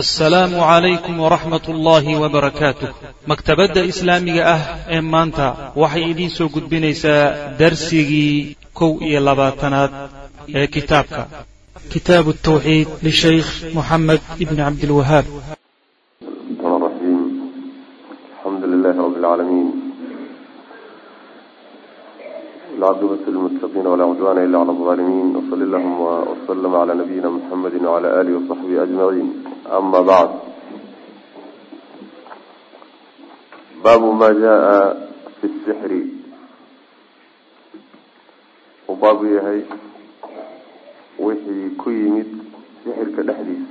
asalaamu calaykum waraxmat ullaahi wabarakaatuh maktabadda islaamiga ah ee maanta waxay idiin soo gudbinaysaa darsigii kow iyo labaatanaad ee kitaabka. Kitaabu tawxiid lishaykh moxamed ibni cabdilwahaab العاقبة للمتقين ولا عدوان إلا على الظالمين وصلى اللهم وسلم على نبينا محمد وعلى آله وصحبه أجمعين أما بعد باب ما جاء في السحر وباب يهي وحي كيمد سحر كدحديث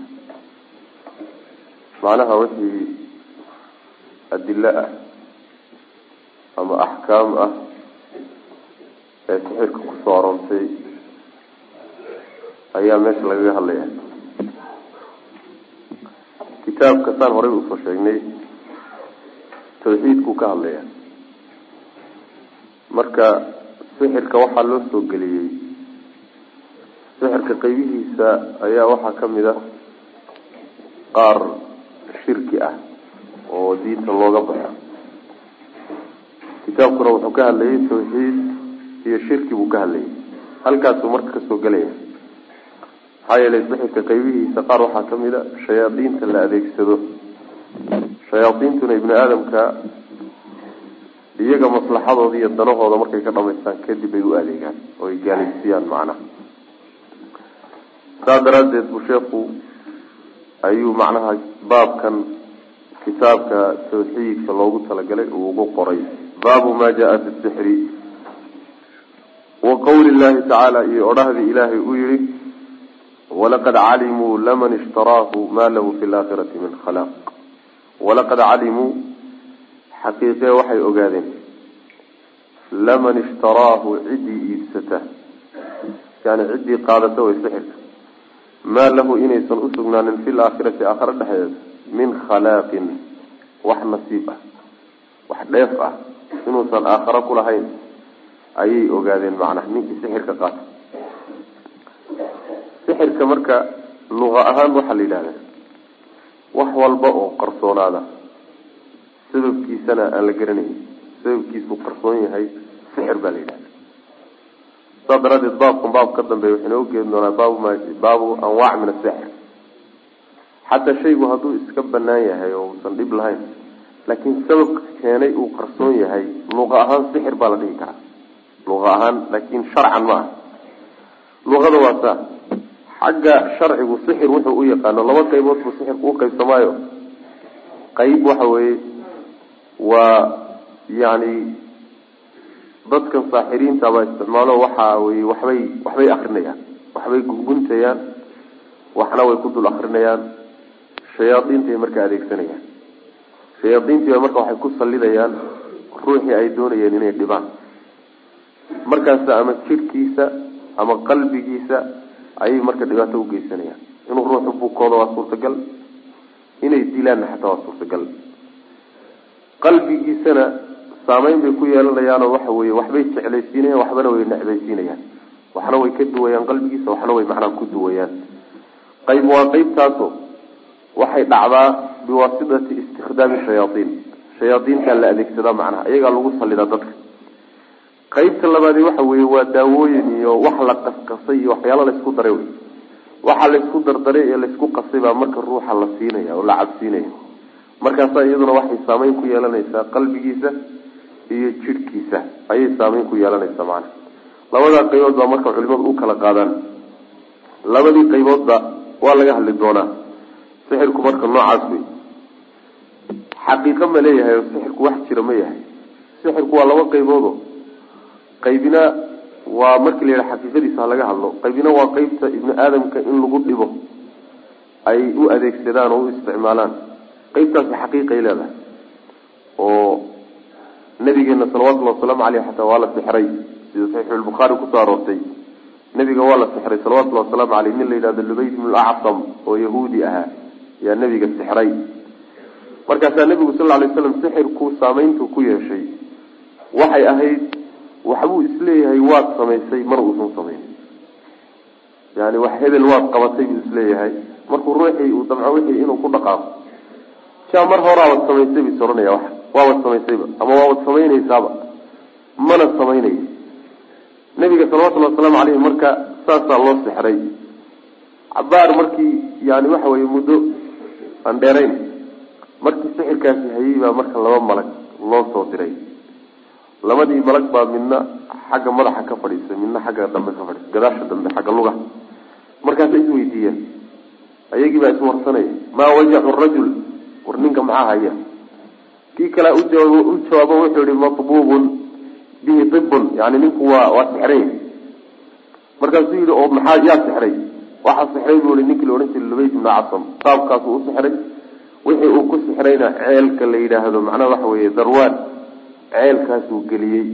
معناها وحي أدلة أما أحكام أه ee sixirka ku soo aroortay ayaa meesha lagaga hadlaya kitaabka saan horey u soo sheegnay tawxiidkuu ka hadlaya marka sixirka waxaa loo soo geliyey. Sixirka qeybihiisa ayaa waxaa ka mid a qaar shirki ah oo diinta looga baxo. Kitaabkuna wuxuu ka hadlayay tawxiid iyo shirki buu ka hadlayay. Halkaasuu marka ka soo gelaya maxaa yeelay sixirka qaybihiisa qaar waxaa ka mid a shayaadiinta la adeegsado. Shayaadiintuna ibni aadamka iyaga maslaxadooda iyo danahooda markay ka dhamaystaan kadib ay u adeegaan oo ay gaalaysiiyaan macnaha. Saas daraaddeed buu sheekhu ayuu macnaha baabkan kitaabka tawxiidka loogu talagalay uu ugu qoray. Baabu ma jaa fi sixri qawli llahi tacaala iyo odhahdii ilaahay uu yihi walaqad calimuu laman ishtaraahu ma lahu fi laakhirati min khalaaq walaqad calimuu xaqiiqee waxay ogaadeen laman ishtaraahu ciddii iibsata. Yani ciddii qaadata way sixirka maa lahu inaysan usugnaanin fi laakhirati aakhare dhexdeeda min khalaaqin wax nasiib ah wax dheef ah inuusan aakhare ku lahayn ayay ogaadeen macnaha ninkii sixirka qaata sixirka marka luqa ahaan waxaa la yidhahdaa wax walba oo qarsoonaada sababkiisana aan la garanayn sababkiisuu qarsoon yahay sixir baa la yidhahda saas daraadeed baabkan baab ka dambeeya waxay noo geedi doonaa baabu anwaac min asixir xataa shaygu hadduu iska banaan yahay oo uusan dhib lahayn laakiin sababka keenay uu qarsoon yahay luqa ahaan sixir baa la dhihi karaa luqa ahaan laakin sharcan ma aha luqada waa saa xagga sharcigu sixir wuxuu u yaqaano laba qaybood buu sixirku u qaybsamaayo. Qayb waxa weeye waa yani dadkan saaxiriinta baa isticmaalo waxa weye waxbay waxbay akrinayaan waxbay gunguntayaan waxna way ku dul akrinayaan. Shayaadiintay marka adeegsanayaan. Shayaadiintii marka waxay ku sallidayaan ruuxii ay doonayeen inay dhibaan markaasa ama jidhkiisa ama qalbigiisa ayay marka dhibaato ugeysanayaan inuu ruuxu bukoodo waa suurtagal inay dilaanna xataa waa suurtagal. Qalbigiisana saameyn bay ku yeelanayaanoo waxa weye waxbay jeclaysiinayaan waxbana way necbaysiinayaan. Waxna way ka duwayaan qalbigiisa waxna way macnaha ku duwayaan. Qayb waa qeybtaaso waxay dhacdaa biwaasitati istikdaami shayaaiin shayaadiintaa la adeegsadaa macnaha iyagaa lagu salidaa dadka qaybta labaadi waxa weeye waa daawooyin iyo wax la qasqasay iyo waxyaalo laysku daray wey waxa laysku dardaray ee laysku qasay baa marka ruuxa la siinaya oo la cabsiinaya markaasaa iyaduna waxay saameyn ku yeelanaysaa qalbigiisa iyo jidhkiisa. Ayay saameyn ku yeelanaysaa macana labadaa qaybood baa marka culimadu u kala qaadaan. Labadii qayboodba waa laga hadli doonaa. Sixirku marka noocaas wey xaqiiqo ma leeyahay oo sixirku wax jira ma yahay. Sixirku waa laba qayboodo qaybina waa markii la yidhaha xaqiiqadiisa ha laga hadlo. Qaybina waa qeybta ibni aadamka in lagu dhibo. Ay u adeegsadaan oo u isticmaalaan. Qeybtaasi xaqiiqay leedahay. Oo nabigeena salawatullhi wasalaamu aleyh xataa waa la sixray. Sida saxiixulbukhaari ku soo aroortay. Nabiga waa la sixray salawatullahi wasalaamu aleyh nin la yidhahdo lubayd ibn lacasam oo yahuudi ahaa yaa nabiga sixray. Markaasaa nabigu sal lay slam sixirku saameyntu ku yeeshay. Waxay ahayd waxbuu is leeyahay waad samaysay mana uusan samayn yani wax hebel waad qabatay buu is leeyahay markuu ruuxii uu damco wixii inuu ku dhaqaaqo. Jaa mar horaabad samaysay bis ohanaya wax. Waabad samaysayba ama waabad samaynaysaaba. Mana samaynayo nabiga salawatullhi wasalaamu caleyhi marka saasaa loo sexray cabaar markii yani waxa weye muddo aan dheerayn markii sixirkaasi hayay baa marka laba malag loo soo diray labadii malag baa midna xagga madaxa ka fadhiisay midna xagga dambe ka fadhiisay gadaasha dambe xagga luga markaasa isweydiiyeen. Ayagii baa iswarsanaya maa wajacu rajul? War ninka maxaa haya? Kii kalea u jawaabo wuxuu yihi matbuubun bihi dibun yani ninku waa waa sixray. Markaasuu yihi oo maxaa yaa sixray? Waxaa sixray buu i ninkii la odhan jiray lubayd ibna casam. Qaabkaasuu u sixray. Wixii uu ku sixrayna ceelka la yidhaahdo macnaha waxa weeye darwaan ceelkaasuu geliyey.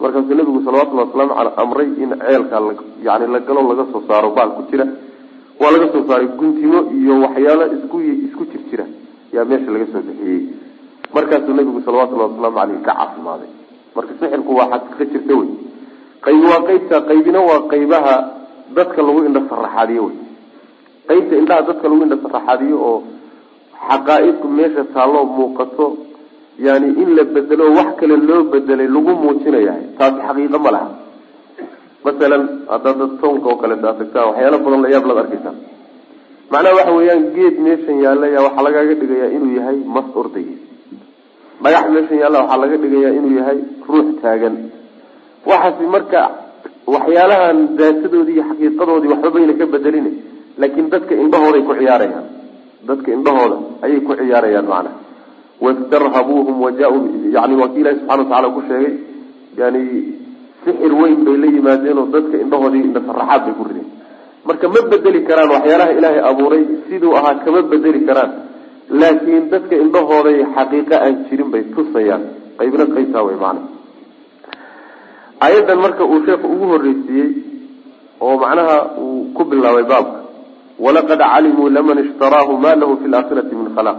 Markaasuu nabigu salawatullhi wasalaamu caley amray in ceelka yani la galo laga soo saaro baal ku jira. Waa laga soo saaray guntimo iyo waxyaalo isku isku jir jira. Yaa meesha laga soo bixiyey. Markaasuu nabigu salawatullahi wasalaamu caleyh ka cafimaaday marka sixirku waa xaqiiqo jirta wey. Qaybi waa qeybta qaybina waa qaybaha dadka lagu indha saraxaadiyo wey. Qeybta indhaha dadka lagu indha saraxaadiyo oo xaqaa-idku meesha taalloo muuqato yani in la bedelo wax kale loo bedelay lagu muujinaya taasi xaqiiqo ma laha. Masalan haddaad dad toonka oo kaleeta ad waxyaalo badan la yaab laad arkeysaa macnaha waxa weeyaan geed meeshan yaalla yaa waxaa lagaaga dhigayaa inuu yahay mas orday dhagax meeshan yaalla waxaa laga dhigayaa inuu yahay ruux taagan. Waxaasi marka waxyaalahan daatadoodii iyo xaqiiqadoodii waxba bayna ka bedelin laakiin dadka indhahooday ku ciyaarayaan. Dadka indhahooda ayay ku ciyaarayaan macnaha wastarhabuuhum waja-u yani waa ki ilahi subxana watacala ku sheegay yani sixir weyn bay la yimaadeen oo dadka indhahoodii indhasaraxaad bay ku rideen marka ma bedeli karaan waxyaalaha ilaahay abuuray siduu ahaa kama bedeli karaan laakiin dadka indhahooday xaqiiqo aan jirin bay tusayaan qaybna qaybtaa wey macana ayadan marka uu sheekhu ugu horreysiiyey oo macnaha uu ku bilaabay baabka walaqad calimuu laman ishtaraahu ma lahu fi laakhirati min khalaq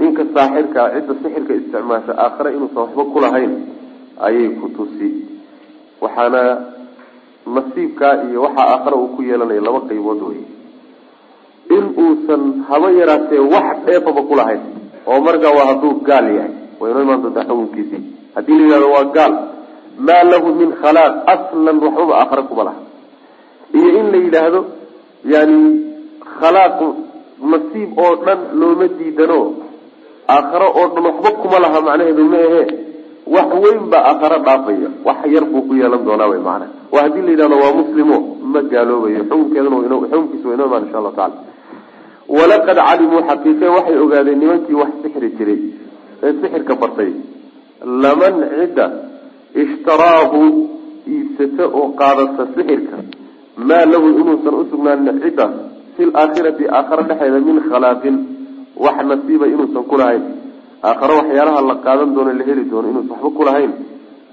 ninka saaxirkaa cidda sixirka isticmaasha aakhare inuusan waxba kulahayn ayay ku tusi. Waxaana nasiibkaa iyo waxaa aakhare uu ku yeelanaya laba qaybood wey in uusan haba yaraatee wax dheefaba kulahayn oo markaa waa hadduu gaal yahay. Waa inoo imaan doontaa xukunkiisii haddii la yihahdo waa gaal maa lahu min khalaaq aslan waxbaba aakhare kuma laha. Iyo in la yidhaahdo yani khalaaq nasiib oo dhan looma diidano aakhare oo dhan waxba kuma laha macnaheedu ma ahe wax weyn baa aakhare dhaafaya. Wax yar buu ku yeelan doonaa wy maana waa haddii la yidhahdo waa muslimo ma gaaloobayo. Xukunkeeduna xukunkiisa wa inoo imaan insha allahu tacala walaqad calimuu xaqiiqe waxay ogaadeen nimankii wax sixri jiray ee sixirka bartay. Laman cidda ishtaraahu iibsata oo qaadata sixirka. Maa lahu inuusan usugnaanin ciddaas fi laakhirati aakhare dhexeeda min khalaaqin wax nasiiba inuusan kulahayn aakhare waxyaalaha la qaadan doono la heli doono inuusan waxba kulahayn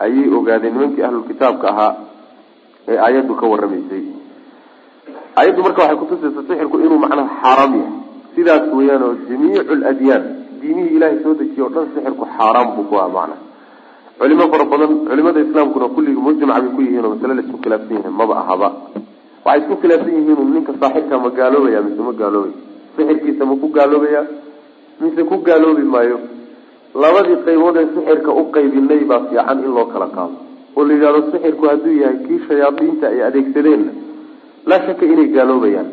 ayay ogaadeen nimankii ahlulkitaabka ahaa ee aayaddu ka waramaysay ayaddu marka waxay kutusaysa sixirku inuu macnaha xaaraam yahay. Sidaas weeyaan oo jamiicu ladyaan diimihii ilaahay soo dejiye o dhan sixirku xaaraam buu ku aha macnaha. Culimo fara badan culimada islaamkuna kulligii mujmac bay ku yihiin oo masale la isku khilaafsan yahay maba ahaba. Waxay isku khilaafsan yihiin ninka saaxirka ma gaaloobaya mise ma gaaloobay sixirkiisa ku gaaloobaya mise ku gaaloobi maayo. Labadii qaybood ee sixirka u qaybinay baa fiican in loo kala qaado. Oo la yidhahdo sixirku hadduu yahay kii shayaadiinta ay adeegsadeenna laa shaka inay gaaloobayaan.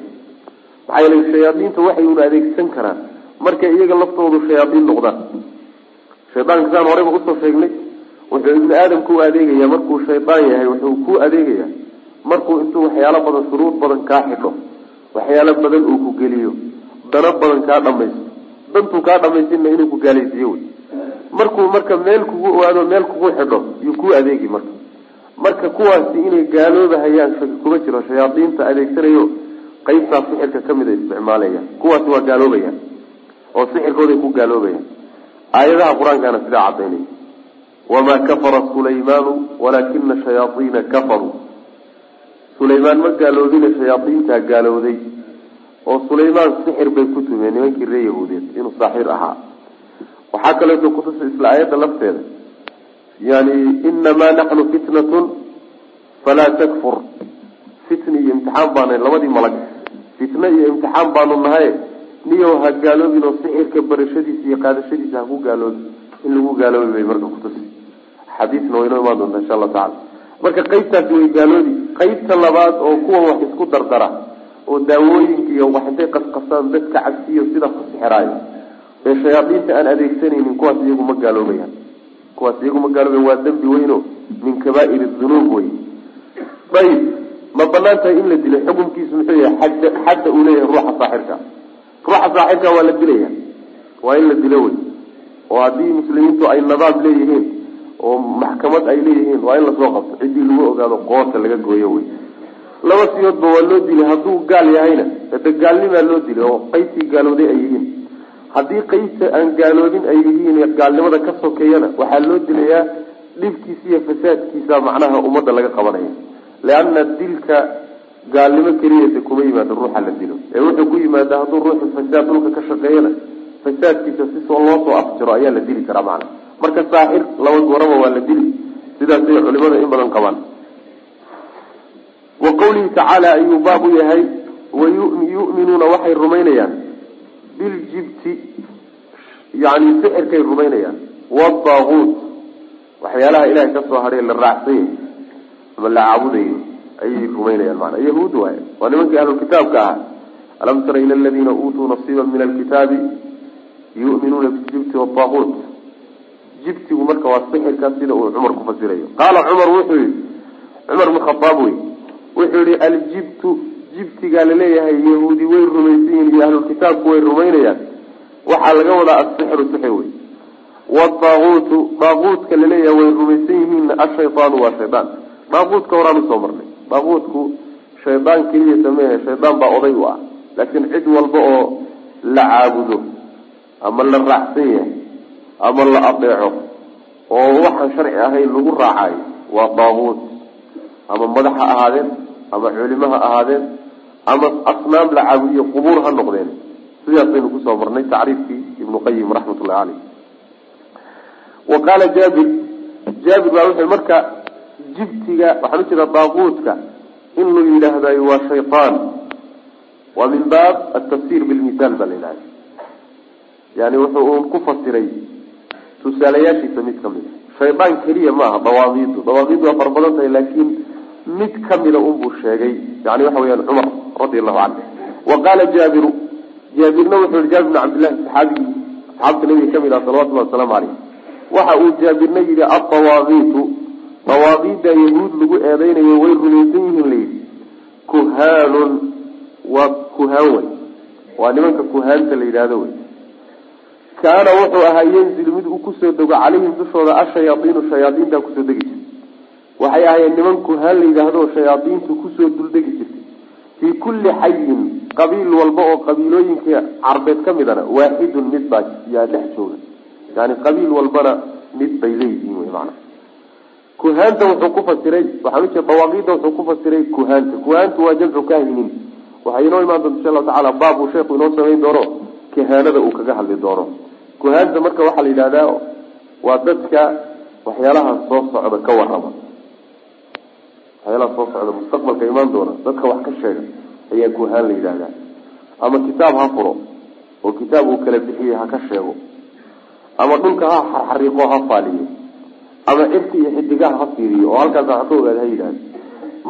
Maxaa yeele shayaadiinta waxay una adeegsan karaan. Markay iyaga laftoodu shayaadiin noqdaan. Shaydaanka saan horeyba u soo sheegnay. Wuxuu ibni aadamka u adeegaya markuu shaydaan yahay wuxuu ku adeegaya markuu intuu waxyaalo badan shuruud badan kaa xidho. Waxyaalo badan uu ku geliyo dano badan kaa dhamaysto dantuu kaa dhamaysinna inuu ku gaalaysiiyo wey. Markuu marka meel kugu owaado meel kugu xidho yuu kuu adeegi marka. Marka kuwaasi inay gaaloobahayaan shaki kuma jiro shayaadiinta adeegsanayo qaybtaa sixirka ka mid a isticmaalayaan. Kuwaasi waa gaaloobayaan oo sixirkooday ku gaaloobayaan. Aayadaha qur'aankaana sidaa cadaynaya wamaa kafara sulaymaanu walaakina shayaaiina kafaruu. Sulaymaan ma gaaloobina shayaaiintaa gaalowday oo sulaymaan sixir bay ku tumeen nimankii reer yahuudeed inuu saaxir ahaa. Waxaa kaleeto kutusa isla aayadda lafteeda yani inamaa naxnu fitnatun falaa takfur. Fitni iyo imtixaan baana labadii malag. Fitno iyo imtixaan baanu nahay niyow ha gaaloobin oo sixirka barashadiisa iyo qaadashadiisa ha ku gaaloobin. In lagu gaaloobi bay marka kutusi xadiisna waynoo imaan doonta insha allahu tacala marka qeybtaasi way gaaloobi qeybta labaad oo kuwan wax isku dardara oo daawooyinka iyo wax intay qasqasaan dadka cabsiyo sida ku sixiraayo. Ee shayaadiinta aan adeegsanaynin kuwaas iyagu ma gaaloobayaan kuwaas iyagu ma gaaloobayan waa dembi weyno min kabaair dunuub wey ayib ma bannaan tahay in la dilo xukunkiisu muxuu yahay xadda xadda uu leeyahay ruuxa saaxirka. Ruuxa saaxirka waa la dilaya waa in la dilo wey oo haddii muslimiintu ay nadaab leeyihiin oo maxkamad ay leeyihiin waa in la soo qabto. Ciddii lagu ogaado qoorta laga gooyo wey laba siyoodba waa loo dilay hadduu gaal yahayna hade gaalnimaa loo dilay oo qaybtii gaalooday ay yihiin. Haddii qaybta aan gaaloobin ay yihiin gaalnimada ka sokeeyana waxaa loo dilayaa dhibkiisa iyo fasaadkiisa macnaha ummadda laga qabanaya leanna dilka gaalnimo keliyase kuma yimaado ruuxa la dilo. Ee wuxuu ku yimaada hadduu ruuxu fasaad dhulka ka shaqeeyana fasaadkiisa si soo loo soo afjiro ayaa la dili karaa macna marka saaxir laba goraba waa la dili. Sidaasay culimada in badan qabaan wa qawlihi tacaala ayuu baab u yahay wayu'minuuna waxay rumaynayaan. Biljibti yani sixirkay rumaynayaan. Wadaaguut waxyaalaha ilahay ka soo hadhay la raacsanya ama la caabudayo ayay rumaynayaan maana yahuud waay waa nimankii ahlulkitaabka ahaa. Alam tara ila aladiina uutuu nasiiba min alkitaabi yu'minuuna biljibti wadaaguut jibtigu marka waa sixirka sida uu cumar ku fasirayo. Qaala cumar wuxuu yihi cumar bn wey wuxuu yihi aljibtu jibtigaa la leeyahay yahuudi way rumaysan yihiin iyo ahlulkitaabku way rumaynayaan. Waxaa laga wadaa asixru sixir wey wadaaguutu daaguutka la leeyahay way rumaysan yihiin ashaydaanu waa shaydaan. Daaguutka horaan u soo marnay. Daaguutku shaydaan keliya sameeya shaydaan baa oday u ah laakiin cid walba oo la caabudo ama la raacsan yahay ama la adeeco oo waxaan sharci ahayn lagu raacayo waa daaguut ama madax ha ahaadeen ama culimo ha ahaadeen ama asnaam la caabudiyo qubuur ha noqdeen. Sidaasaynu ku soo marnay tacriifkii ibnu qayim raxmatullahi caleyh wa qaala jaabir jaabir baa wuxuu marka jibtiga waxaan ujeeda daaquudka in lu yidhaahdayo waa shaytaan. Waa min baab atafsir bilmisaal baa la yidhahda yani wuxuu uun ku fasiray tusaalayaashiisa mid ka mid a shaydaan keliya maaha dawaaqiidu dawaaqiidu waa badan tahay laakiin mid kamida unbuu sheegay yani waxa weyaan cumar radi allahu canhu wa qaala jaabiru jaabirna wuxuu yihi jaabir bn cabdillahi saxaabigii asxaabta nabiga ka mid ah salawatullahi wasalaamu caleyh waxa uu jaabirna yidhi adawaaqiitu dawaaqiida yahuud lagu eedeynayo way rumaysan yihiin layidhi kuhaanun waa kuhaan wey waa nimanka kuhaanta la yidhahdo wey kaana wuxuu ahaa yanzilu mid uu ku soo dego calayhim dushooda ashayaaiinu shayaaiintaa ku soo jirtay waxay ahaayeen niman kuhaan la yidhaahdo shayaaiintu ku soo duldegi jirtay. Fii kulli xayin qabiil walba oo qabiilooyinka carbeed ka midana waaxidun mid baa yaa dhex jooga yani qabiil walbana mid bay leeyihiin wy maana kuhaanta wuxuu ku fasiray ujeeda dawaaqiida wuxuu ku fasiray kuhaanta. Kuhaantu waa jamcu kahinin waxay inoo imaan doonta insha allahu tacala baab uu sheekhu inoo samayn doono kahaanada uu kaga hadli doono. Kuhaanta marka waxaa la yidhahdaa waa dadka waxyaalaha soo socda ka warrama waxyaalaha soo socda mustaqbalka imaan doona dadka wax ka sheega ayaa kuhaan la yidhahdaa ama kitaab ha furo oo kitaab uu kala bixiyey ha ka sheego. Ama dhulka ha xarxariiqo ha faaliyo. Ama cirka iyo xidigaha ha fiiriyo oo halkaas wax ka ogaada ha yidhahda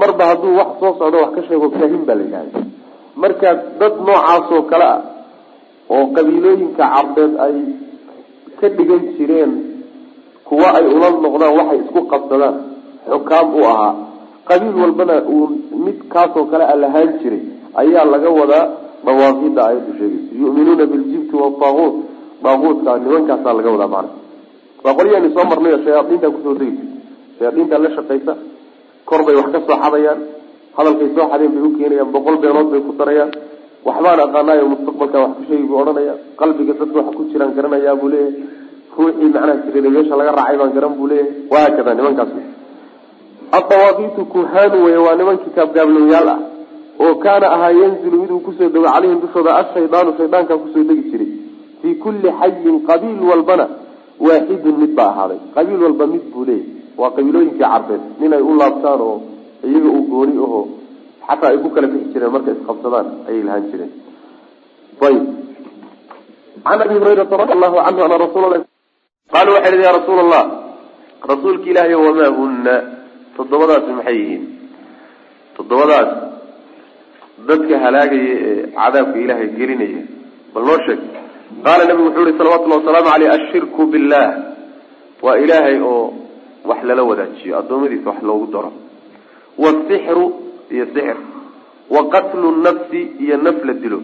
marba hadduu wax soo socdo wax ka sheego kaahin baa la yidhahda marka dad noocaasoo kale ah oo qabiilooyinka carbeed ay ka dhigan jireen kuwa ay ula noqdaan waxay isku qabsadaan xukaam u ahaa qabiil walbana uu mid kaasoo kale a lahaan jiray ayaa laga wadaa dawaaqida aayaddu sheegaysa. Yu'minuuna biljibti waaaguut daaguutka nimankaasaa laga wadaa macna waa qolyaani soo marnayo shayaaiinta ku soo degi jirta la shaqaysa kor bay wax ka soo xadayaan hadalkay soo xadeen bay ukeenayaan boqol beenood bay ku darayaan waxbaan aqaanaayo mustaqbalka wax ku sheegi buu odhanaya qalbiga dadka waxa ku jiraan garanayaa buu leeyahay. Ruuxii macnaha meesha laga raacay baan garan buu leeyahay. Wahaakada nimankaas adawaaqiitu kuhaanu wey waa niman kitaab gaabloyaal ah oo kaana ahaa yanzilu miduu ku soo dego calayhim dushooda ashaydaanu shaydaankaa ku soo degi jiray. Fii kulli xayin qabiil walbana waaxidun mid baa ahaaday. Qabiil walba mid buu leeyahy waa qabiilooyinkii carbeed. Nin ay u laabtaan oo iyaga uu gooni aho xataa ay ku kala bixi jireen markay isqabsadaan ayay lahaan jireen. Ayib. Can abi hurayrata radi allahu canhu ana rasuula qaalu waxay ihi ya rasuula allah rasuulka ilaahay wamaa huna toddobadaasi maxay yihiin? Toddobadaas dadka halaagaya ee cadaabka ilaahay gelinaya. Bal noo sheeg qaala nabigu wuxuu yihi salawatullahi wasalaamu aleyh ashirku billah. Waa ilaahay oo wax lala wadaajiyo addoommadiisa wax loogu daro. Wasixru iyo sixir wa qatlu nafsi iyo naf la dilo.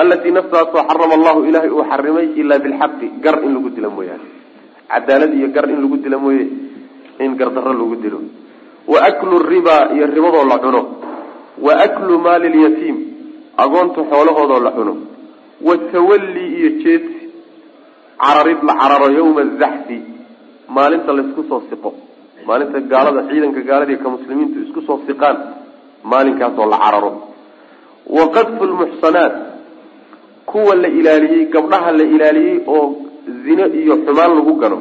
Allatii naftaasoo xarama allahu ilaahay uu xarimay ilaa bilxaqi gar in lagu dilo mooyaane. Cadaalad iyo gar in lagu dilo mooye in gardarro lagu dilo wa aklu riba iyo ribadoo la cuno. Wa aklu maali lyatiim agoonta xoolahoodoo la cuno. Wa tawalli iyo jeedsi cararid la cararo yawma azaxfi maalinta laysku soo siqo. Maalinta gaalada ciidanka gaalada ka muslimiintu isku soo siqaan maalinkaasoo la cararo. Wa qadfu lmuxsanaat kuwa la ilaaliyey gabdhaha la ilaaliyey oo zine iyo xumaan lagu gano.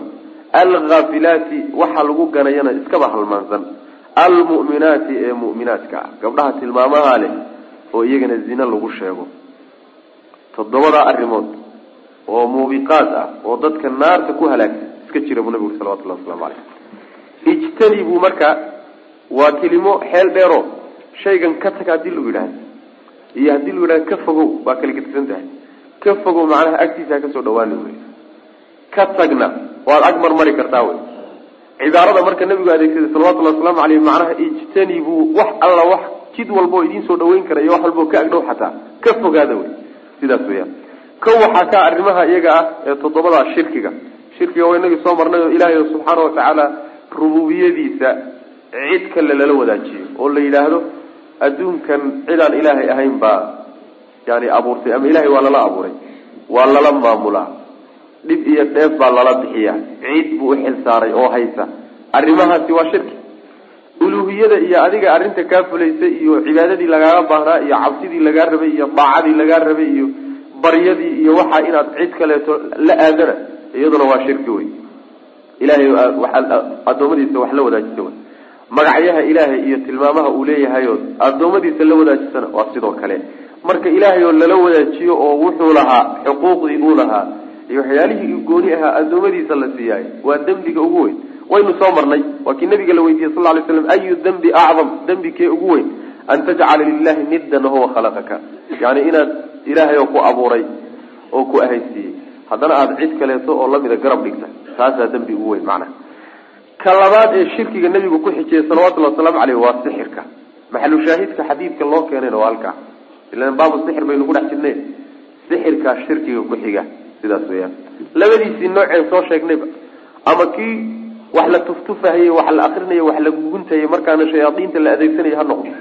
Alghaafilaati waxa lagu ganayana iskaba halmaansan almu'minaati ee mu'minaadka ah. Gabdhaha tilmaamaha leh oo iyagana zine lagu sheego. Toddobadaa arrimood oo muubiqaad ah oo dadka naarta ku halaagsa iska jira buu nabigu uri salawatullahi waslamu caleyh ijtanibuu marka waa kelimo xeel dheero. Shaygan ka tag haddii lagu yidhahdo iyo haddii lagu yidhahdo ka fogow waa kala gedisan tahay. Ka fogow macnaha agtiisa ka soo dhawaani wey ka tagna waad ag marmari kartaa wey cibaarada marka nabigu adeegsaday salawatullahi wasalaamu caleyh macnaha ijtanibuu wax alla wax jid walba oo idiin soo dhaweyn kara iyo wax walba oo ka agdhow xataa ka fogaada wey sidaas weyaan ko waxaa ka arrimaha iyaga ah ee toddobada shirkiga. Shirkiga waa inagii soo marnay oo ilaahay subxaana watacaala rububiyadiisa cid kale lala wadaajiyo oo la yidhaahdo adduunkan cidaan ilaahay ahayn baa yani abuurtay ama ilahay waa lala abuuray waa lala maamulaa dhib iyo dheef baa lala bixiyaa. Ciid buu uxil saaray oo haysa. Arrimahaasi waa shirki. Uluhiyada iyo adiga arrinta kaa fulaysay iyo cibaadadii lagaaga baahnaa iyo cabsidii lagaa rabay iyo daacadii lagaa rabay iyo baryadii iyo waxaa inaad cid kaleeto la aadana iyaduna waa shirki wey ilahay addoommadiisa wax la wadaajisa wey magacyaha ilaahay iyo tilmaamaha uu leeyahayo addoommadiisa la wadaajisana waa sidoo kale. Marka ilaahay oo lala wadaajiyo oo wuxuu lahaa xuquuqdii uu lahaa iyo waxyaalihii gooni ahaa addoommadiisa la siiyaayo waa dembiga ugu weyn. Waynu soo marnay. Waa kii nabiga la weydiiyey sal lay slam ayu dembi acdam? Dembi kee ugu weyn. An tajcala lilahi niddan wahuwa khalaqaka. Yani inaad ilaahay oo ku abuuray oo ku ahaysiiyey. Haddana aada cid kaleeto oo lamida garab dhigta. Taasaa dembi ugu weyn macnaha ka labaad ee shirkiga nabigu ku xijiyey salawatullahi wasalaamu caleyh waa sixirka. Maxalu shaahidka xadiidka loo keenayna waa halkaa ilan baabu sixir baynu ku dhex jirnay. Sixirkaa shirkiga ku xiga sidaas weyaan labadiisii nooceen soo sheegnayba ama kii wax la tuftufahayey wax la akrinayay wax la guguntayay markaana shayaadiinta la adeegsanaya ha noqdo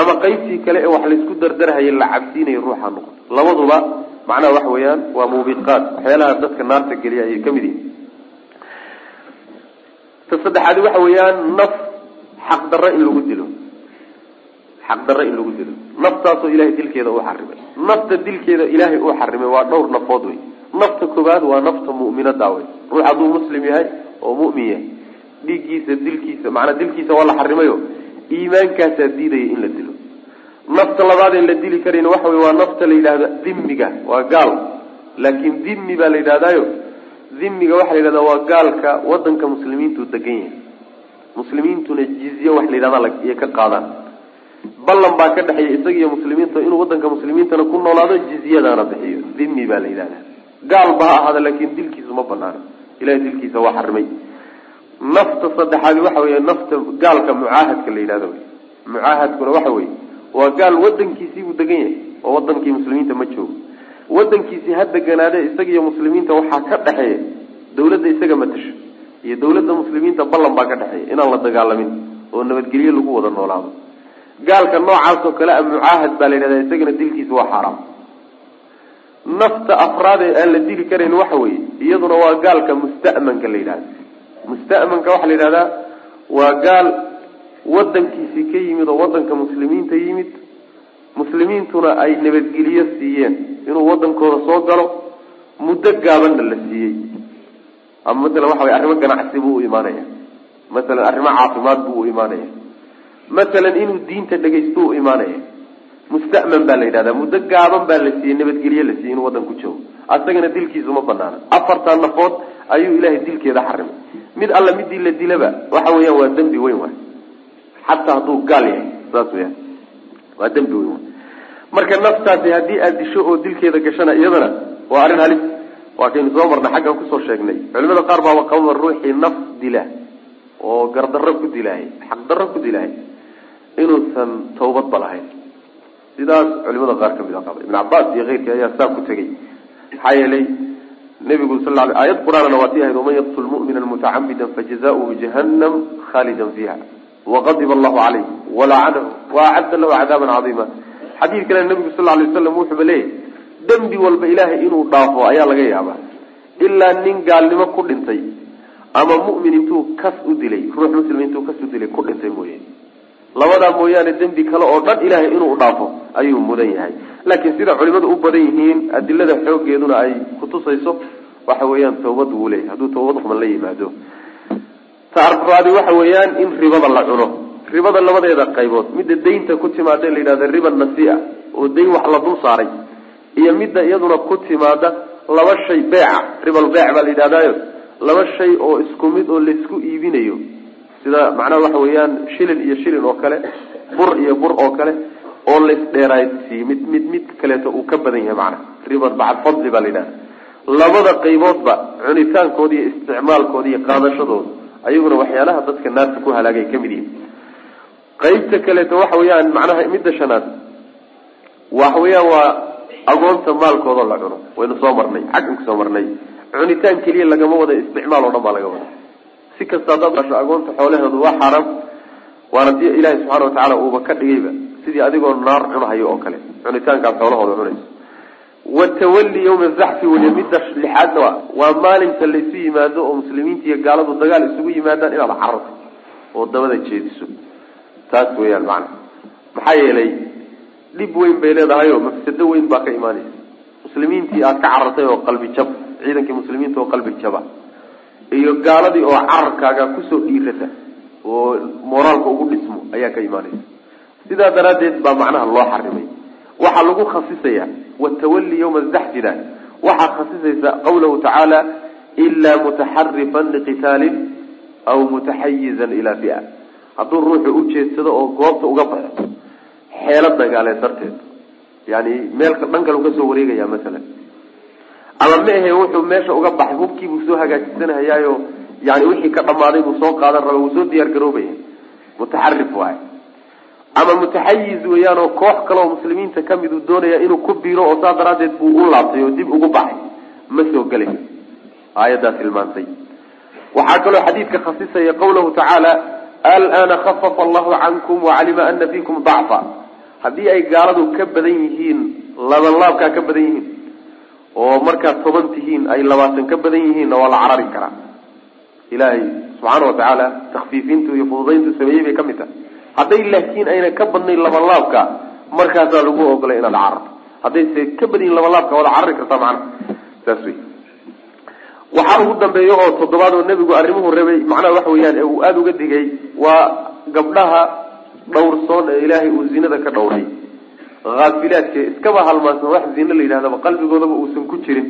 ama qaybtii kale ee wax laysku dardarhayay la cabsiinaya ruux ha noqdo labaduba macnaha waxa weeyaan waa muubiqaat waxyaalaha dadka naarta geliya ayay ka mid yihiin ta saddexaadi waxa weeyaan naf xaqdarro in lagu dilo. Xaqdarro in lagu dilo. Naftaasoo ilahay dilkeeda uu xarimay. Nafta dilkeeda ilaahay uu xarimay waa dhowr nafood wey nafta koobaad waa nafta mu'minada wey ruux hadduu muslim yahay oo mu'min yahay dhiiggiisa dilkiisa macnaa dilkiisa waa la xarimayo iimaankaasaa diidaya in la dilo. Nafta labaad ee la dili karayna waxa wey waa nafta la yidhahda dhimiga waa gaal. Laakiin dhimi baa la yidhahdaayo dhimiga waxaa la yidhahdaa waa gaalka wadanka muslimiintu degan yahay. Muslimiintuna jizye wax la yidhahda iyo ka qaadaan ballan baa ka dhexeeya isaga iyo muslimiinta inuu wadanka muslimiintana ku noolaado jizyadaana bixiyo. Dhimi baa la yidhahdaa gaal ba ha ahaada laakin dilkiisu ma banaano. Ilahay dilkiisa waa xarimay nafta saddexaadi waxa weeye nafta gaalka mucaahadka la yidhahdo wey mucaahadkuna waxa weye waa gaal wadankiisii buu degan yahay oo wadankii muslimiinta ma joogo. Wadankiisii ha deganaade isaga iyo muslimiinta waxaa ka dhexeeya dawladda isaga matasho iyo dawladda muslimiinta ballan baa ka dhexeeya inaan la dagaalamin oo nabadgelyo lagu wada noolaado. Gaalka noocaas oo kale a mucaahad baa la yidhahda isagana dilkiisa waa xaaraam nafta afraad ee aan la dili karayn waxa weeye iyaduna waa gaalka musta'manka la yidhahda musta'manka waxaa la yidhahdaa waa gaal wadankiisii ka yimid oo wadanka muslimiinta yimid. Muslimiintuna ay nabadgeliyo siiyeen inuu wadankooda soo galo muddo gaabanna la siiyey. Ama masalan waxa way arrimo ganacsi buu u imaanaya. Masalan arrimo caafimaad buu u imaanaya. Masalan inuu diinta dhegaysto u imaanaya musta'man baa la yidhahdaa muddo gaaban baa la siiyey nabadgelye la siiyey inuu waddan ku joogo asagana dilkiisu ma banaana afartaa nafood ayuu ilaahay dilkeeda xarimay mid alla midii la dilaba waxa weeyaan waa dembi weyn waay xataa hadduu gaal yahay saas weyaan waa dembi weyn waay marka naftaasi haddii aad disho oo dilkeeda gashana iyadana waa arrin halis waa kaynu soo marnay xaggan ku soo sheegnay culimada qaar baaba qababa ruuxii naf dila oo gardarro ku dilaahay xaqdarro ku dilaahay inuusan tawbadba lahayn sidaas culimada qaar ka mid a qaba ibn cabaas iyo keyrkii ayaa saa ku tegey maxaa yeelay nabigu sal l aayad qur'aanna waa tii ahayd waman yaqtul mu'mina mutacamida fajazauhu jahannam khalidan fiiha. Waqadiba allahu calayh walacanahu waacadda lahu cadaaban cadiima xadiid kale nabigu sal lay waslam wuxuuba leeyahy dembi walba ilaahay inuu dhaafo ayaa laga yaabaa. Ilaa nin gaalnimo ku dhintay ama mu'min intuu kas u dilay ruux muslim intuu kas u dilay ku dhintay mooye labadaa mooyaane dembi kale oo dhan ilaahay inuu dhaafo ayuu mudan yahay. Laakiin sida culimadu u badan yihiin adilada xoogeeduna ay kutusayso waxa weeyaan tawbad wuu leeyahy hadduu tawbad xuman la yimaado. Taaraadi waxa weeyaan in ribada la cuno. Ribada labadeeda qaybood. Midda daynta ku timaada la yidhahda riba nasia oo dayn wax la dul saaray. Iyo midda iyaduna ku timaada laba shay beeca. Ribal beec baa la yidhahdaayo laba shay oo isku mid oo laysku iibinayo sida macnaha waxa weeyaan shilin iyo shilin oo kale bur iyo bur oo kale oo laysdheeraadsiiy mid mid mid kaleeto uu ka badan yahay macnaha. Riban bacd fadli baa la yidhahda labada qayboodba cunitaankooda iyo isticmaalkooda iyo qaadashadooda ayaguna waxyaalaha dadka naarta ku halaagay ka mid yihiin qaybta kaleeto waxa weeyaan macnaha midda shanaad waxa weeyaan waa agoonta maalkoodao la cuno. Waynu soo marnay xaggan ku soo marnay. Cunitaan keliya lagama wada isticmaal oo dhan baa laga wada si kasta haddaad dhasho agoonta xoolahooda waa xaaraam waana si ilaahi subxana watacaala uuba ka dhigayba sidii adigoo naar cunahayo oo kale cunitaankaad xoolahooda cunayso. Watawalli yawma zaxfi wey midda lixaadna waa waa maalinka laysu yimaado oo muslimiinta iyo gaaladu dagaal isugu yimaadaan inaad cararto oo dabada jeediso. Taas weeyaan macana maxaa yeelay dhib weyn bay leedahay oo mafsado weyn baa ka imaanaysa. Muslimiintii aad ka carartay oo qalbi jab ciidankii muslimiinta oo qalbi jaba iyo gaaladii oo cararkaaga ku soo dhiirata oo moraalka ugu dhismo ayaa ka imaanaysa. Sidaa daraaddeed baa macnaha loo xarimay. Waxaa lagu khasisaya watawalli yawma zaxfida waxaa khasisaysa qawlahu tacaala ilaa mutaxarifan liqitaalin aw mutaxayizan ilaa fia. Hadduu ruuxu ujeedsado oo goobta uga baxo xeelo dagaaleed darteed. Yani meelka dhan kale ka soo wareegaya masalan ama ma ahe wuxuu meesha uga baxay hubkiibuu soo hagaajisanhayaayo yani wixii ka dhamaaday buu soo qaadan raba wuu soo diyaar garoobaya mutaxarif waay ama mutaxayiz weeyaan oo koox kale oo muslimiinta ka mid uu doonaya inuu ku biiro oo saas daraaddeed buu u laabtay oo dib ugu baxay. Ma soo gelay aayaddaa tilmaantay waxaa kaloo xadiidka khasisaya qawlahu tacaala alana khafafa allahu cankum wacalima ana fikum dacfa. Haddii ay gaaladu ka badan yihiin laban laabkaa ka badan yihiin oo markaad toban tihiin ay labaatan ka badan yihiinna waa la carari karaa. Ilaahay subxaana wa tacaala takfiifintu iyo fududayntu sameeyey bay ka mid tahay. Hadday laakiin ayna ka badnayn laban laabka markaasaa lagu ogolay inaad cararto. Haddayse ka badyihin laban laabka waad carari kartaa macnaha. Saas wey waxaa ugu dambeeya oo toddobaad oo nebigu arrimuhu rabay macnaha waxa weeyaan ee uu aada uga digay waa gabdhaha dhowrsoon ee ilaahay uu zinada ka dhowray haafilaadka iskaba halmaansan wax zina la yidhahdaba qalbigoodaba uusan ku jirin.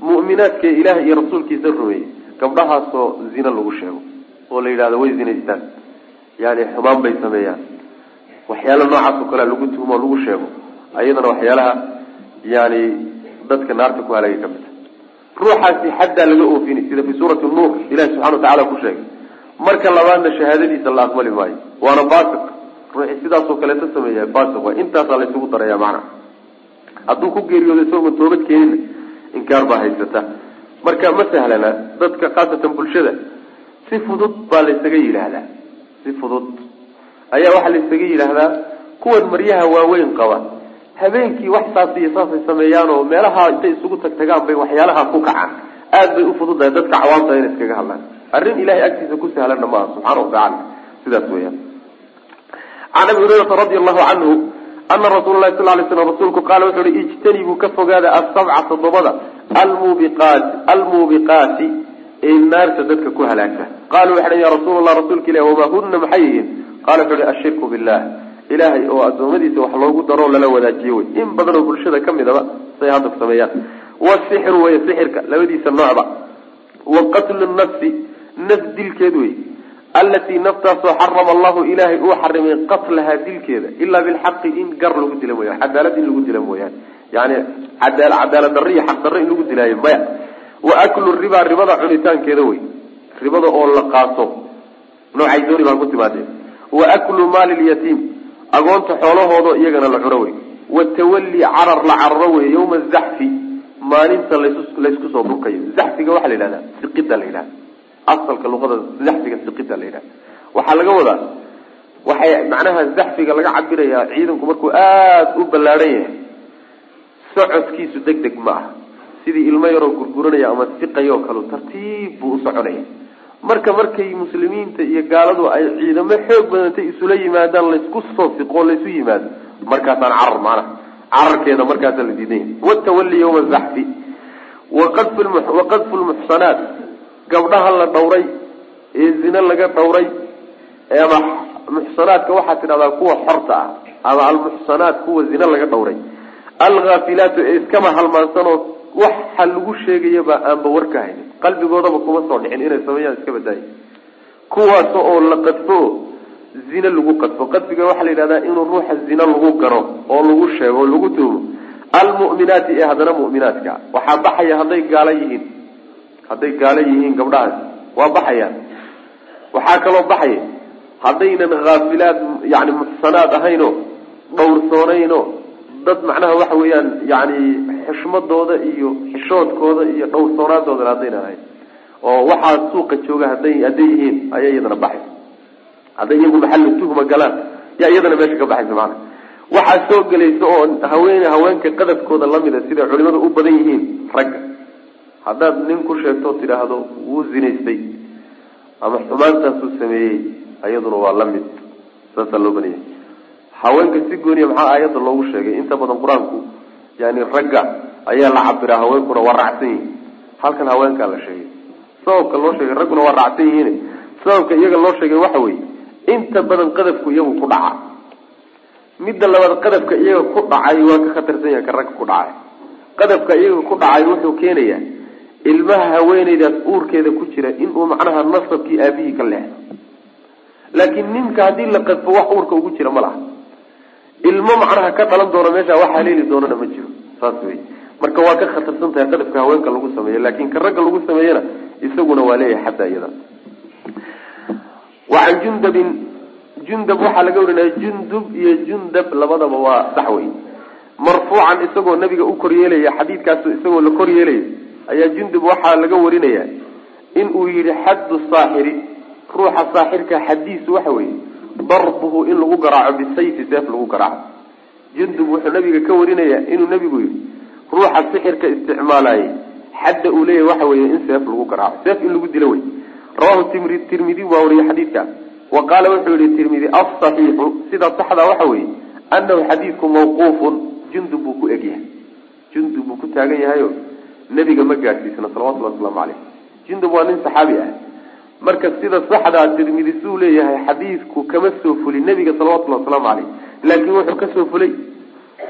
Mu'minaadka ilaahay iyo rasuulkiisa rumeeyey gabdhahaasoo zina lagu sheego oo la yidhahdo way zinaystaan. Yani xumaan bay sameeyaan. Waxyaala noocaas oo kalea lagu tuhmo lagu sheego. Ayadana waxyaalaha yani dadka naarta ku halaagay ka mid a ruuxaasi xaddaa laga oofinay sida fi suurati nuur ilahi subxana watacala ku sheegay. Marka labaadna shahaadadiisa la aqbali maayo. Waana basiq ruuxii sidaasoo kaleeta sameeya basiq waay intaasaa laysugu daraya macnaha hadduu ku geeriyoodo isagoon toobad keenina inkaar baa haysata. Marka ma sahlana dadka khaasatan bulshada si fudud baa laysaga yidhaahdaa. Si fudud. Ayaa waxaa laysaga yidhaahdaa kuwan maryaha waaweyn qaba. Habeenkii wax saas iyo saasay sameeyaan oo meelaha intay isugu tagtagaan bay waxyaalaha ku kacaan. Aad bay ufududahay dadka cawaamta inay iskaga hadlaan. Arrin ilahay agtiisa ku sahlanna maaha subxaana watacala sidaas weyaan can abi hurayrata radi allahu canhu ana rasuula lahi sal lay slam rasuulku qaala wuxu uhi ijtanibuu ka fogaada asabca toddobada almubiqaati almuubiqaati ee naarta dadka ku halaagta qaaluu waxay ya rasuul allah rasuulka ilahi wamaa huna maxay yihiin qala wuxu uhi ashirku billah ilaahay oo adoomadiisa wax loogu daroo lala wadaajiyo wey in badan oo bulshada ka midaba say hadda sameeyaan wasixru wey sixirka labadiisa noocba wa qatlu nafsi naf dilkeed wey allatii naftaasoo xarama allahu ilaahay uu xarimay qatlahaa dilkeeda ilaa bilxaqi in gar lagu dila mooyaan cadaalad in lagu dila mooyaane yani cadaalad darro iyo xaq darro in lagu dilaayo maya wa aklu ribaa ribada cunitaankeeda wey ribada oo la qaato noocay dooni baa ku timaadee wa aklu maali lyatiim agoonta xoolahooda iyagana la cuno wey watawalli carar la cararo wey yawma zaxfi maalinta laysku soo dhurkayo zaxfiga waxaa la yidhahdaa siqida la yidhahda asalka luqada zaxfiga siqida la yidhahda waxaa laga wadaa waxay macnaha zaxfiga laga cabirayaa ciidanku markuu aada u ballaadhan yahay socodkiisu deg deg ma ah sidii ilmo yaroo gurguranaya ama siqayoo kale tartiib buu u soconaya. Marka markay muslimiinta iyo gaaladu ay ciidamo xoog badantay isula yimaadaan laysku soo siqoo laysu yimaado markaasaan carar maanaha cararkeeda markaasa la diidan yahay watawalli yawma zaxfi waqadfu lmuxsanaat gabdhaha la dhawray ee zine laga dhawray ama muxsanaadka waxaad tidhahdaa kuwa xorta ah ama almuxsanaat kuwa zine laga dhawray alghaafilaatu ee iskama halmaansanoo waxa lagu sheegayaba aanba warka haynin. Qalbigoodaba kuma soo dhicin inay sameeyaan iska badaaya kuwaas oo la qadfo zine lagu qadfo. Qadfiga waxaa la yidhahdaa inuu ruuxa zine lagu garo oo lagu sheego oo lagu tuumo. Almu'minaati ee haddana mu'minaadka waxaa baxaya hadday gaalo yihiin hadday gaalo yihiin gabdhahaas waa baxayaan waxaa kaloo baxaya haddaynan haafilaad yani muxsanaad ahaynoo dhowrsoonayno dad macnaha waxa weeyaan yani xushmadooda iyo xishoodkooda iyo dhowrsoonaadooda haddaynan ahayn. Oo waxaa suuqa jooga haday hadday yihiin ayaa iyadana baxaysa hadday iyagu maxallu tuhma galaan yaa iyadana meesha ka baxaysa maana waxaa soo gelaysa oo haween haweenka qadafkooda lamida siday culimadu u badan yihiin ragga haddaad nin ku sheegto tidhaahdo wuu zinaystay ama xumaantaasuu sameeyey iyaduna waa la mid. Saasaa loo banayay haweenka si gooniya maxaa aayadda loogu sheegay? Inta badan qur'aanku yani ragga ayaa la cabiraa haweenkuna waa raacsan yihiin. Halkan haweenkaa la sheegay. Sababka loo sheegay ragguna waa raacsan yihiin. Sababka iyaga loo sheegay waxa weeye inta badan qadafku iyagu ku dhaca. Midda labaad qadafka iyaga ku dhacay waa ka khatarsan yahay ka ragga ku dhacay. Qadafka iyaga ku dhacay wuxuu keenayaa ilmaha haweeneydaas uurkeeda ku jira inuu macnaha nasabkii aabihii ka leexdo laakiin ninka haddii la qadfo wax uurka ugu jira ma laha. Ilmo macnaha ka dhalan doona meesha wax haleeli doonana ma jiro. Saas wey marka waa ka khatarsan tahay qadafka haweenka lagu sameeyo laakiin ka ragga lagu sameeyana isaguna waa leeyahay xataa iyada. Wacan jundabin jundab waxaa laga warinaya jundub iyo jundab labadaba waa sax wey marfuucan isagoo nabiga u koryeelaya xadiidkaas isagoo la koryeelaya ayaa jundub waxaa laga warinaya in uu yihi xaddu saaxiri ruuxa saaxirka xadiisu waxa weeye darbuhu in lagu garaaco bisayfi seef lagu garaaco. Jundub wuxuu nabiga ka warinaya inuu nabigu yihi ruuxa sixirka isticmaalaaye xadda uu leeyahy waxa weeye in seef lagu garaaco. Seef in lagu dilo wey rawahu tirmidi waa wariyey xadiidka. Wa qaala wuxuu yihi tirmidi asaxiixu sida saxda waxa weeye anahu xadiidku mawquufun jundub buu ku egyahay. Jundub buu ku taagan yahayo nebiga ma gaadhsiisna salawatullhi waslamu caleyh jundub waa nin saxaabi ah. Marka sida saxdaa tirmidi suu leeyahay xadiidku kama soo fulin nebiga salawatullhi wasalaamu caleyh laakiin wuxuu ka soo fulay.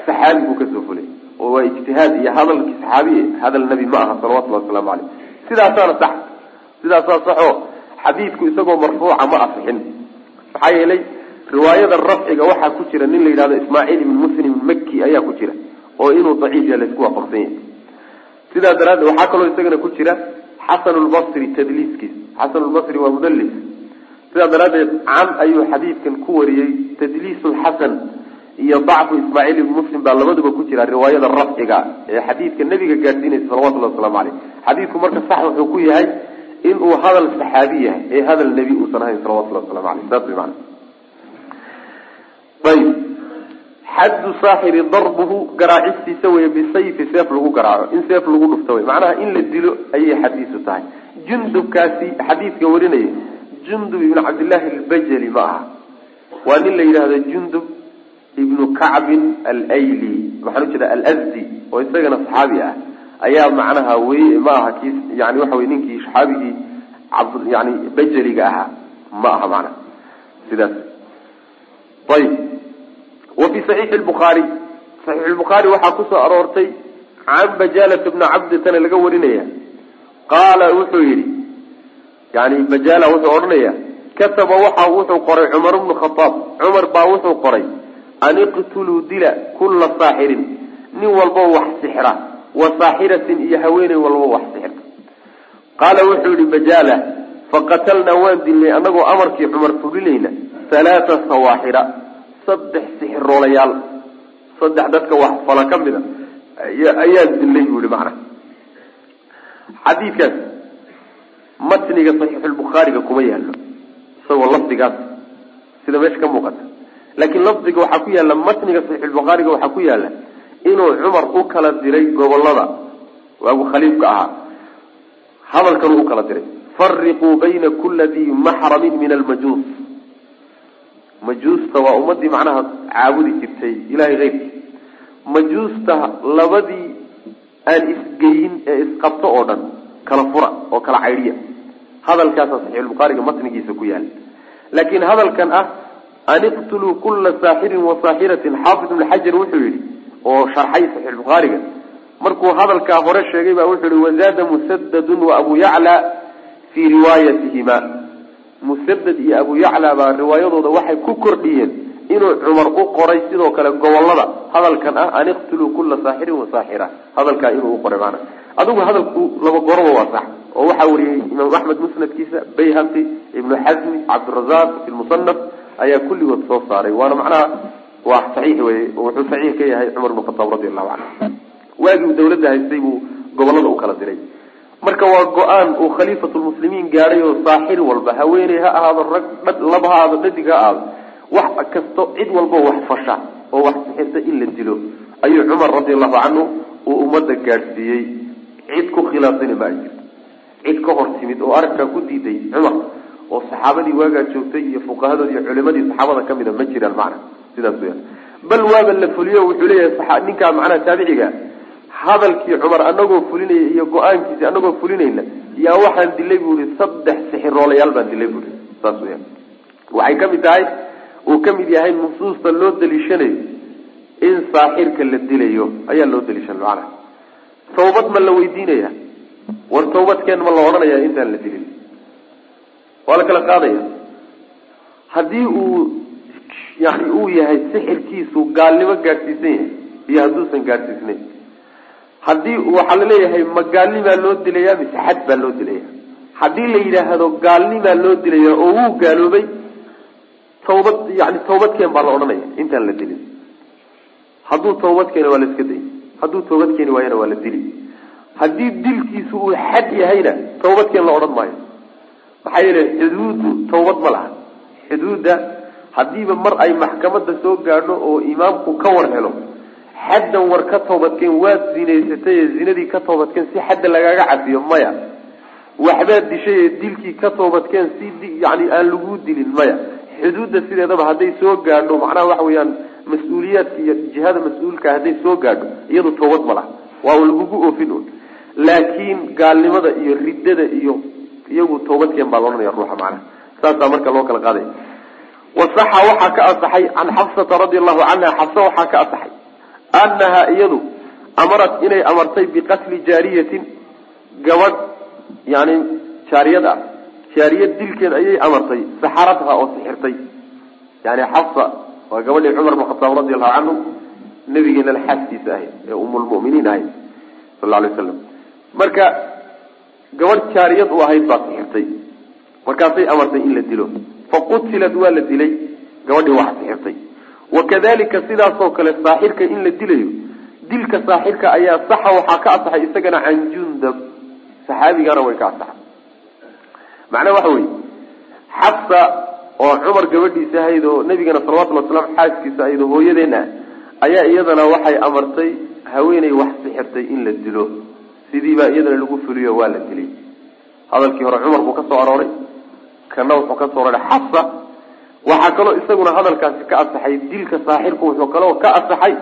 Saxaabi buu ka soo fulay. Oo waa ijtihaad iyo hadalkii saxaabi hadal nebi ma aha salawatullahi wasalaamu caleyh sidaasaana sax sidaasaa saxo xadiidku isagoo marfuuca ma asixin maxaa yeelay riwaayada rafciga waxaa ku jira nin la yidhahdo ismaaciil ibn muslim maki ayaa ku jira oo inuu daciif yaha laysku waafaqsan yahay sidaa daraaddeed waxaa kaloo isagana ku jira xasan lbasri tadliiskiis. Xasan lbasri waa mudallis. Sidaa daraaddeed can ayuu xadiidkan ku wariyey tadliis lxasan iyo dacfu ismaaciil ibn muslim baa labaduba ku jira riwaayada rafciga ee xadiidka nabiga gaadhsiinaysa salawatullahi waslamu caleyh xadiidku marka sax wuxuu ku yahay inuu hadal saxaabi yahay ee hadal nebi uusan ahayn salawatullahi waslamu aleyh saas way maana ayib xaddu saaxiri darbuhu garaacistiisa wey bisayfi seef lagu garaaco in seef lagu dhufto wey macnaha in la dilo ayay xadiisu tahay. Jundubkaasi xadiidka warinaya jundub ibnu cabdillaahi albajali ma aha. Waa nin la yidhaahdo jundub ibnu kacbin alayli. Maxaan ujeeda alazdi oo isagana saxaabi ah. Ayaa macnaha wey ma aha kii yani waxa wey ninkii saxaabigii yani bajaliga ahaa. Ma aha macnaha. Sidaas. Ayib wa fi saxiixi lbukhaari saxiix lbukhaari waxaa ku soo aroortay can bajalata bni cabditana laga warinaya. Qaala wuxuu yidhi yani bajala wuxuu odhanaya kataba waxa wuxuu qoray cumar bnu khataab. Cumar baa wuxuu qoray an iqtuluu dila kulla saaxirin nin walbo wax sixra wa saaxiratin iyo haweeney walbo wax sixirta qaala wuxuu yihi bajala faqatalnaa waan dilnay anagoo amarkii cumar fulinayna halaata sawaaxira saddex sixiroolayaal saddex dadka wax fala ka mid a ayaan dilnay buu yihi macna xadiidkaas matniga saxiixulbukhaariga kuma yaallo. Isagoo lafdigaas sida meesha ka muuqata. Laakiin lafdiga waxaa ku yaalla matniga saxiixulbukhaariga waxaa ku yaalla inuu cumar u kala diray gobollada waagu khaliifka ahaa. Hadalkanuu u kala diray. Fariquu bayna kula dii maxramin min almajuus majuusta waa ummadii macnaha caabudi jirtay ilahay keyrkii majuusta labadii aan isgeyin ee isqabto oo dhan kala fura oo kala caydhiya hadalkaasa saxiixulbukhaariga matnigiisa ku yaalla laakiin hadalkan ah an iqtuluu kula saaxirin wa saaxiratin xaafid ibnu xajar wuxuu yihi oo sharxay saxiixulbukhaariga markuu hadalkaa hore sheegay baa wuxuu yihi wazaada musadadun wa abu yacla fii riwaayatihima musadad iyo abu yacla baa riwaayadooda waxay ku kordhiyeen inuu cumar u qoray sidoo kale gobollada hadalkan ah an iqtuluu kula saaxirin wa saaxira. Hadalkaa inuu u qoray maana. Adigu hadalku laba goroba waa sax oo waxaa wariyey imaam axmed musnadkiisa bayhaqi ibnu xasmi cabdirazaq fi lmusanaf ayaa kulligood soo saaray. Waana macnaha waa saxiix weye wuxuu saxiix ka yahay cumar ibn khataab radi allahu canhu waagii dawladda haystay buu gobollada u kala diray marka waa go'aan uu khaliifatulmuslimiin gaadhay oo saaxir walba haweeney ha ahaado rag lab ha ahaado dhadig ha ahaado wax kasto cid walba wax fasha oo wax sixirta in la dilo. Ayuu cumar radi allahu canhu uu ummadda gaadhsiiyey. Cid ku khilaafsani ma ay jirto. Cid ka hor timid oo arrinkaa ku diiday cumar oo saxaabadii waagaa joogtay iyo fuqahadood iyo culimadii saxaabada ka mida ma jiraan macna. Sidaas weyaan bal waaba la fuliyo wuxuu leeyahay ninkaa macnaha taabiciga hadalkii cumar anagoo fulinaya iyo go'aankiisi anagoo fulinayna yaa waxaan dilay bu ihi saddex sixiroolayaal baan dilay bui saas weyaan waxay ka mid tahay uu ka mid yahay nusuusta loo daliishanayo in saaxirka la dilayo. Ayaa loo daliishan macnaha. Tawbad ma la weydiinaya war tawbadkeen ma la odhanaya intaan la dilin? Waa la kala qaadaya. Haddii uu yani uu yahay sixirkiisu gaalnimo gaadhsiisan yahay iyo hadduusan gaadhsiisnayn haddii waxaa la leeyahay ma gaalnimaa loo dilaya mise xad baa loo dilaya haddii la yidhaahdo gaalnimaa loo dilaya oo wuu gaaloobay tawbad yani tawbadkeen baa la odhanaya intaan la dilin. Hadduu tawbad keena waa la iska dayay hadduu tawbad keeni waayana waa la dili. Haddii dilkiisu uu xad yahayna tawbadkeen la odhan maayo. Maxaa yeele xuduuddu tawbad ma laha. Xuduudda haddiiba mar ay maxkamadda soo gaadho oo imaamku ka war helo xaddan war ka toobadkeen waad zinaysatay zinadii ka toobadkeen si xadda lagaaga cafiyo maya. Waxbaad dishay dilkii ka toobadkeen si yani aan lagu dilin maya. Xuduudda sideedaba hadday soo gaadho macnaha waxa weeyaan mas'uuliyaadka iyo jihada mas'uulka hadday soo gaadho iyadu toobad ma laha. Waa lagugu oofin un laakiin gaalnimada iyo riddada iyo iyagu toobadkeen baa laodhanaya ruuxa macnaha. Saasaa marka loo kala qaaday. Wasaxa waxaa ka asaxay can xafsata radi allahu canha xafsa waxaa ka asaxay annaha iyadu amarat inay amartay biqatli jaariyatin gabadh yani jaariyad ah jaariyad dilkeed ayay amartay saxaradha oo sixirtay yani xafsa waa gabadhii cumar bn khataab radi allahu canhu nabigeena xaaskiisa ahayd ee umulmuminiin ahayd sal alay waslam marka gabadh jaariyad u ahayd baa sixirtay markaasay amartay in la dilo faqutilat waa la dilay gabadhii wax sixirtay wakadalika sidaasoo kale saaxirka in la dilayo dilka saaxirka ayaa saxa waxaa ka asaxay isagana can jundab. Saxaabigana way ka asaxay macnaha waxa weye xabsa oo cumar gabadhiisa ahayd oo nabigana salawatulli wasalaam xaaskiisa ahayd oo hooyadeen ah ayaa iyadana waxay amartay haweeney wax sixirtay in la dilo. Sidiibaa iyadana lagu fuliyo waa la dilay. Hadalkii hore cumar buu ka soo arooray kana wuxuu ka soo aroray xabsa waxaa kaloo isaguna hadalkaasi ka asaxay dilka saaxirku wuxuu kaloo ka asaxay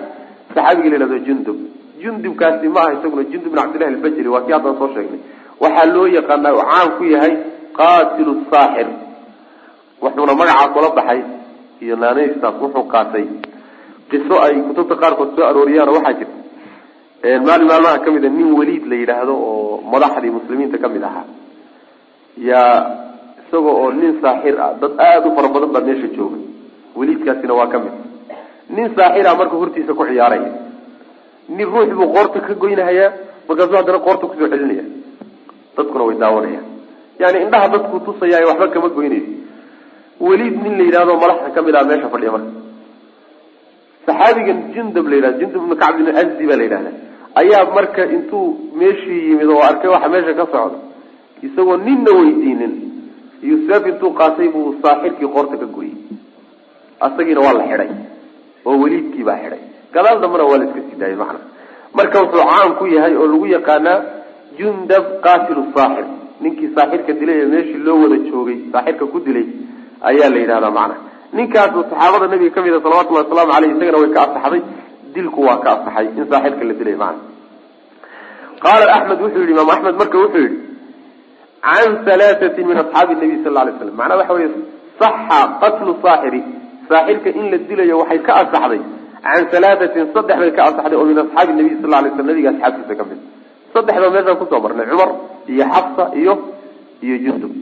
saxaabiga la yihahdo jundub. Jundubkaasi ma aha isaguna jundub bin cabdillahi albajri waa kii haddaan soo sheegnay. Waxaa loo yaqaanaa oo caan ku yahay qaatilu saaxir. Wuxuuna magacaa kula baxay iyo naanaystaas wuxuu qaatay. Qiso ay kutubta qaarkood soo arooriyaano waxaa jirta. Maalin maalmaha ka mid a nin weliid la yidhaahdo oo madaxdii muslimiinta ka mid ahaa. Yaa isaga oo nin saaxir ah dad aada u fara badan baa meesha jooga weliidkaasina waa ka mid nin saaxira marka hortiisa ku ciyaaraya. Nin ruux buu qoorta ka goynahayaa markaasuu haddana qoorta ku soo celinaya. Dadkuna way daawanayaan. Yani indhaha dadku tusaya waxba kama goynayso weliid nin la yidhahdo madaxda ka mid ah meesha fadhiya marka. Saxaabigan jundub la yidhahdo jundub ibnu kacb ibn asdi baa la yidhahda ayaa marka intuu meeshii yimid oo arkay waxa meesha ka socda isagoo ninna weydiinin seef intuu qaatay buu saaxirkii qoorta ka goyey asagiina waa la xidhay oo weliidkii baa xidhay gadaal dambena waa la iska sii daayay macna. Marka wuxuu caan ku yahay oo lagu yaqaanaa jundab qaatilu saaxir ninkii saaxirka dilay ee meeshii loo wada joogay saaxirka ku dilay ayaa la yidhahdaa macna. Ninkaasu saxaabada nabiga ka mid a salawatullahi wasalaamu aleyh isagana way ka asaxday dilku waa ka asaxay in saaxirka la dilay macna. Qaala axmed wuxuu yihi imaam axmed marka wuxuu yihi can halaatatin min asxaabi nabiy sal la alay slam macnaa waxa weye saxa qatlu saaxiri saaxirka in la dilayo waxay ka asaxday can halaatatin saddex bay ka asaxday oo min asxaabi nabiy sal lay slam nabiga asxaabtiisa ka mid saddexda meeshaan ku soo marnay cumar iyo xafsa iyo iyo jundub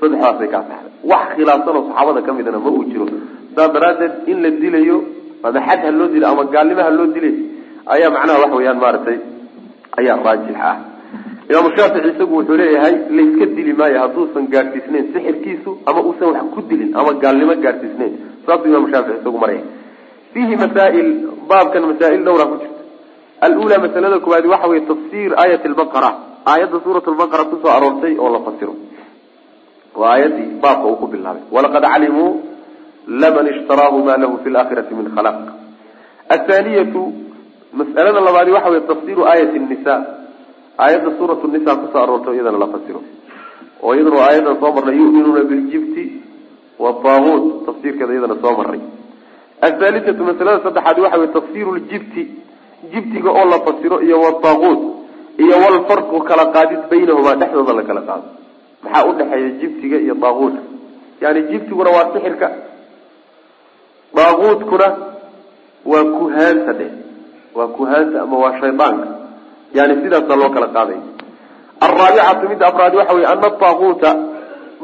saddexdaasay ka asaxday wax khilaafsan oo saxaabada ka midna ma uu jiro saas daraaddeed in la dilayo ama xad ha loo dilo ama gaalnimo ha loo dilay ayaa macnaha waxa weeyaan maaragtay ayaa raajix ah imaamu shaafici isagu wuxuu leeyahay layska dili maayo hadduusan gaadhsiisnayn sixirkiisu ama uusan wax ku dilin ama gaalnimo gaadhsiisnayn saasuu imaamu shaafici isagu maraya. Fiihi masaa'il baabkan masaa'il dhowra ku jirta. Alula masalada koowaadi waxa weye tafsir aayat lbaqara aayadda suurat lbaqara ku soo aroortay oo la fasiro. Waa aayadii baabka uu ku bilaabay. Walaqad calimuu laman ishtaraahu ma lahu fi laakhirati min khalaq. Athaniyatu mas'alada labaadi waxa weye tafsiru aayat nisa aayadda suurat nisa ku soo aroortay iyadana la fasiro. oo iyadana aayadan soo marnay yu'minuuna biljibti wataaguut tafsiirkeeda iyadana soo marray athaalithatu masalada saddexaadi waxa weye tafsiru ljibti jibtiga oo la fasiro iyo wataaguut iyo walfarqu kala qaadid baynahumaa dhexdooda la kala qaado. Maxaa udhexeeya jibtiga iyo daaguutka yani jibtiguna waa sixirka daaguutkuna waa kuhaanta dhe waa kuhaanta ama waa shaydaanka yani sidaasaa loo kala qaaday. Alraabicatu midda afraad waxa wey ana daaguuta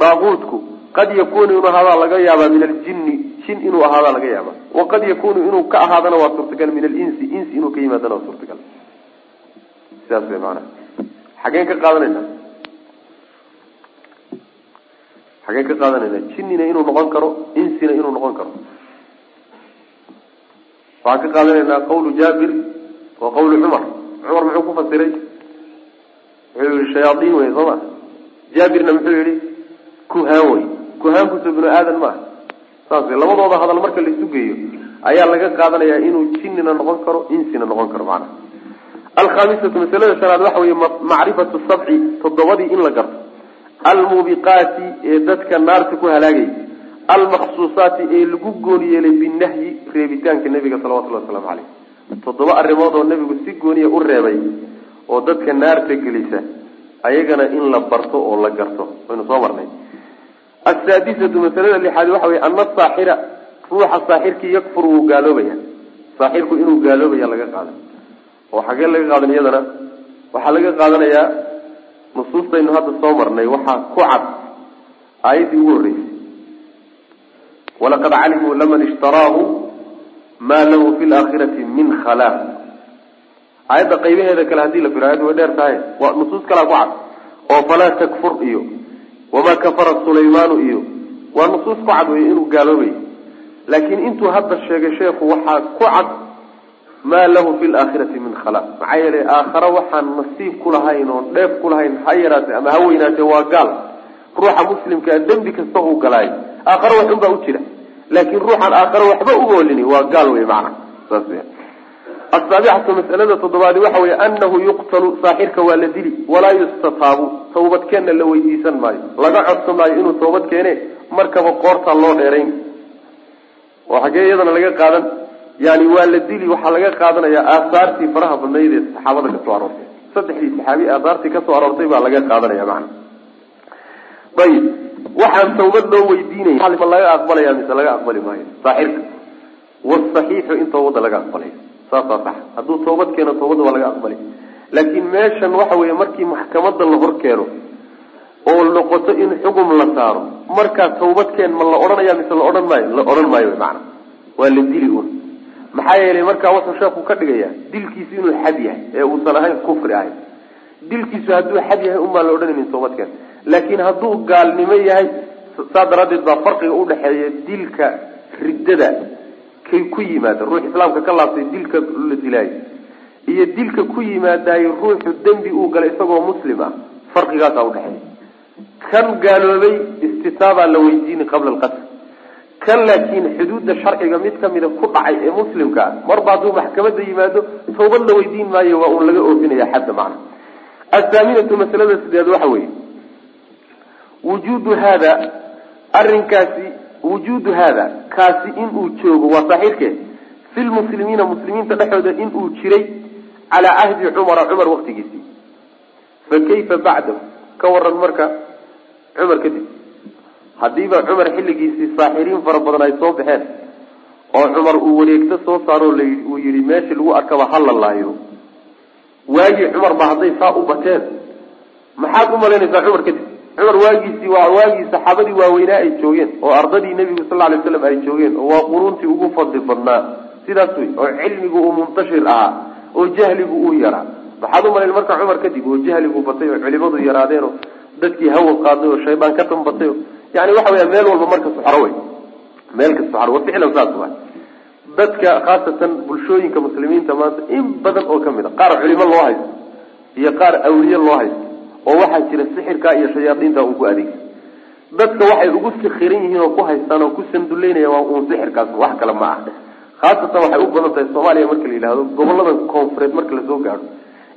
daaguutku qad yakunu inuu ahaadaa laga yaabaa min aljini jin inuu ahaadaa laga yaaba waqad yakunu inuu ka ahaadana waa suurtagal min alinsi insi inuu ka yimaadana waa suurtagal. Sidaas way maanaa xageen ka qaadanayna. Xageen ka qaadanayna jinnina inuu noqon karo insina inuu noqon karo. Waxaan ka qaadanaynaa qawlu jaabir wa qawlu cumar cumar muxuu ku fasiray? Wuxuu yihi shayaaiin wey soo ma? Jaabirna muxuu yihi kuhaan wey kuhaankuso binu aadan maaha saas wey labadooda hadal marka la isu geeyo ayaa laga qaadanayaa inuu jinnina noqon karo insina noqon karo macana alkhamisatu masalada shanaad waxa weeye macrifatu sabci toddobadii in la garto. Almuubiqaati ee dadka naarta ku halaagayay almaksuusaati ee lagu gooni yeelay binahyi reebitaanka nebiga salawatullhi wasalaamu caleyh toddoba arrimood oo nebigu si gooniya u reebay oo dadka naarta gelisa ayagana in la barto oo la garto. Waynu soo marnay. Asaadisatu masalada lixaad waxa wey ana saaxira ruuxa saaxirkii yakfur wuu gaaloobaya. Saaxirku inuu gaaloobaya laga qaadan oo xagee laga qaadan iyadana waxaa laga qaadanayaa nusuustaynu hadda soo marnay waxaa ku cad aayaddii ugu horreysay. Walaqad calimuu laman ishtaraahu maa lahu fi laakhirati min khalaaq. Aayadda qaybaheeda kale haddii la firo ayaddu way dheer tahay. Waa nusuus kalaa ku cad oo falaa takfur iyo wamaa kafara sulaymaanu iyo waa nusuus ku cad wey inuu gaaloobayo laakiin intuu hadda sheegay sheekhu waxaa ku cad maa lahu fi laakhirati min khalaaq. Maxaa yeelay aakhare waxaan nasiib ku lahayn oon dheef ku lahayn ha yaraatee ama ha weynaatee waa gaal. Ruuxa muslimkaa dembi kasta uu galaayo. Aakhare wax unbaa u jira laakiin ruuxaan aakhare waxba uga olini waa gaal wey w asaabicatu masalada toddobaadi waxa weye anahu yuqtalu saaxirka waa la dili walaa yustataabu tawbadkeenna la weydiisan maayo. Laga codsan maayo inuu tawbad keene markaba qoortaa loo dheerayn. Oo xaggee iyadana laga qaadan. Yani waa la dili waxaa laga qaadanayaa aahaartii faraha badnayd ee saxaabada ka soo aroortay saddexdii saxaabi aahaartii ka soo aroortay baa laga qaadanaya macna ayib waxaan tawbad loo weydiinaya laga aqbalaya mise laga aqbali maayo? Saaxirka wasaxiixu in tawbada laga aqbalayo saasaa sax. Hadduu toobad keeno toobadda waa laga aqbalay. Laakiin meeshan waxa weeye markii maxkamadda la hor keeno oo noqoto in xugum la saaro markaa tawbadkeen ma la odhanaya mise la odhan maayo? La odhan maayo mana waa la dili un maxaa yeelay markaa wuxuu sheeku ka dhigaya dilkiisu inuu xad yahay. Ee uusan ahayn kufri ahayn. Dilkiisu hadduu xad yahay unbaa la odhanaynin tawbadkeen laakiin hadduu gaalnimo yahay saa daraaddeed baa farqiga udhexeeya dilka riddada kay ku yimaada ruux islaamka ka laabtay dilka la dilaayo. Iyo dilka ku yimaadaayo ruuxu dembi uu galay isagoo muslim ah farqigaasaa udhexeeya kan gaaloobay istitaabaa la weydiini qabla alqatl. Kan laakiin xuduudda sharciga mid kamida ku dhacay ee muslimka ah marba hadduu maxkamadda yimaado tawbad la weydiin maayo waa uun laga oofinaya xadda macna. Athaaminatu masalada sideed waxa weeye wujuudu haada arrinkaasi wujuudu haada kaasi inuu joogo waa saxiirkee fi lmuslimiina muslimiinta dhexooda inuu jiray calaa cahdi cumara cumar waktigiisii fa kayfa bacdahu? Ka waran marka cumar kadib. Haddiiba cumar xilligiisii saaxiriin fara badan ay soo baxeen oo cumar uu wareegto soo saaroo la uu yihi meeshii lagu arkaba ha la laayo waagii cumar ba hadday saa u bateen. Maxaad u malaynaysaa cumar kadib cumar waagiisii waa waagii saxaabadii waaweynaa ay joogeen oo ardadii nebigu sal lay slam ay joogeen oo waa quruuntii ugu fadli badnaa. Sidaas wey oo cilmigu uu muntashir ahaa oo jahligu uu yaraa. Maxaad u malayn marka cumar kadib oo jahligu batay oo culimadu yaraadeen oo dadkii hawa qaaday oo shaydaan ka tambatay o yani waxa weya meel walba marka suxro wey. Meel ka suxro wa ficlan saas wa dadka khaasatan bulshooyinka muslimiinta maanta in badan oo ka mid a qaar culimo loo haysto iyo qaar awliye loo haysto oo waxaa jira sixirka iyo shayaadiinta uu ku adeegsa dadka waxay ugu sikiran yihiin oo ku haystaan oo ku sanduleynaya waa uun sixirkaas wax kale ma ah khaasatan waxay u badan tahay soomaaliya marka la yidhahdo goboladan koonfureed marka la soo gaadho.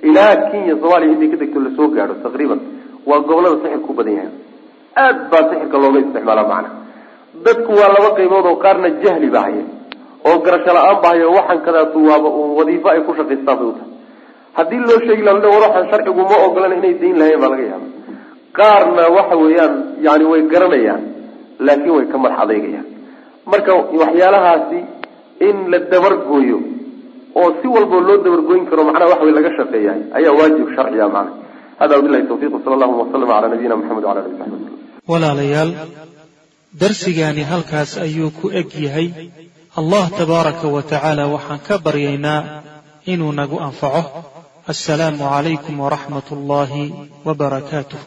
Ilaa kenya soomaaliya intay ka degto la soo gaadho taqriiban waa gobollada sixirka u badan yahay. Aad baa sixirka looga isticmaala macna. Dadku waa laba qaybood oo qaarna jahli ba haya oo garasho la'aan ba haya waxaan kadaatu waaba uun wadiifo ay ku shaqaystaan bay u tahay haddii loo sheegi la war waxaan sharcigu ma ogolan inay dayn lahayn baa laga yaaba qaarna waxa weeyaan yani way garanayaan laakiin way ka madax adeygayaan marka waxyaalahaasi in la dabargooyo oo si walbao loo dabargooyin karo macnaha wax way laga shaqeeyahay ayaa waajib sharciya macna hada wabilahi tawfiq sala allahuma waslama cala nabiyina maxamed wala ali waslm walaalayaal darsigaani halkaas ayuu ku eg yahay. Allah tabaaraka wa tacaala waxaan ka baryaynaa inuu nagu anfaco assalaamu calaykum waraxmat ullaahi wabarakaatuh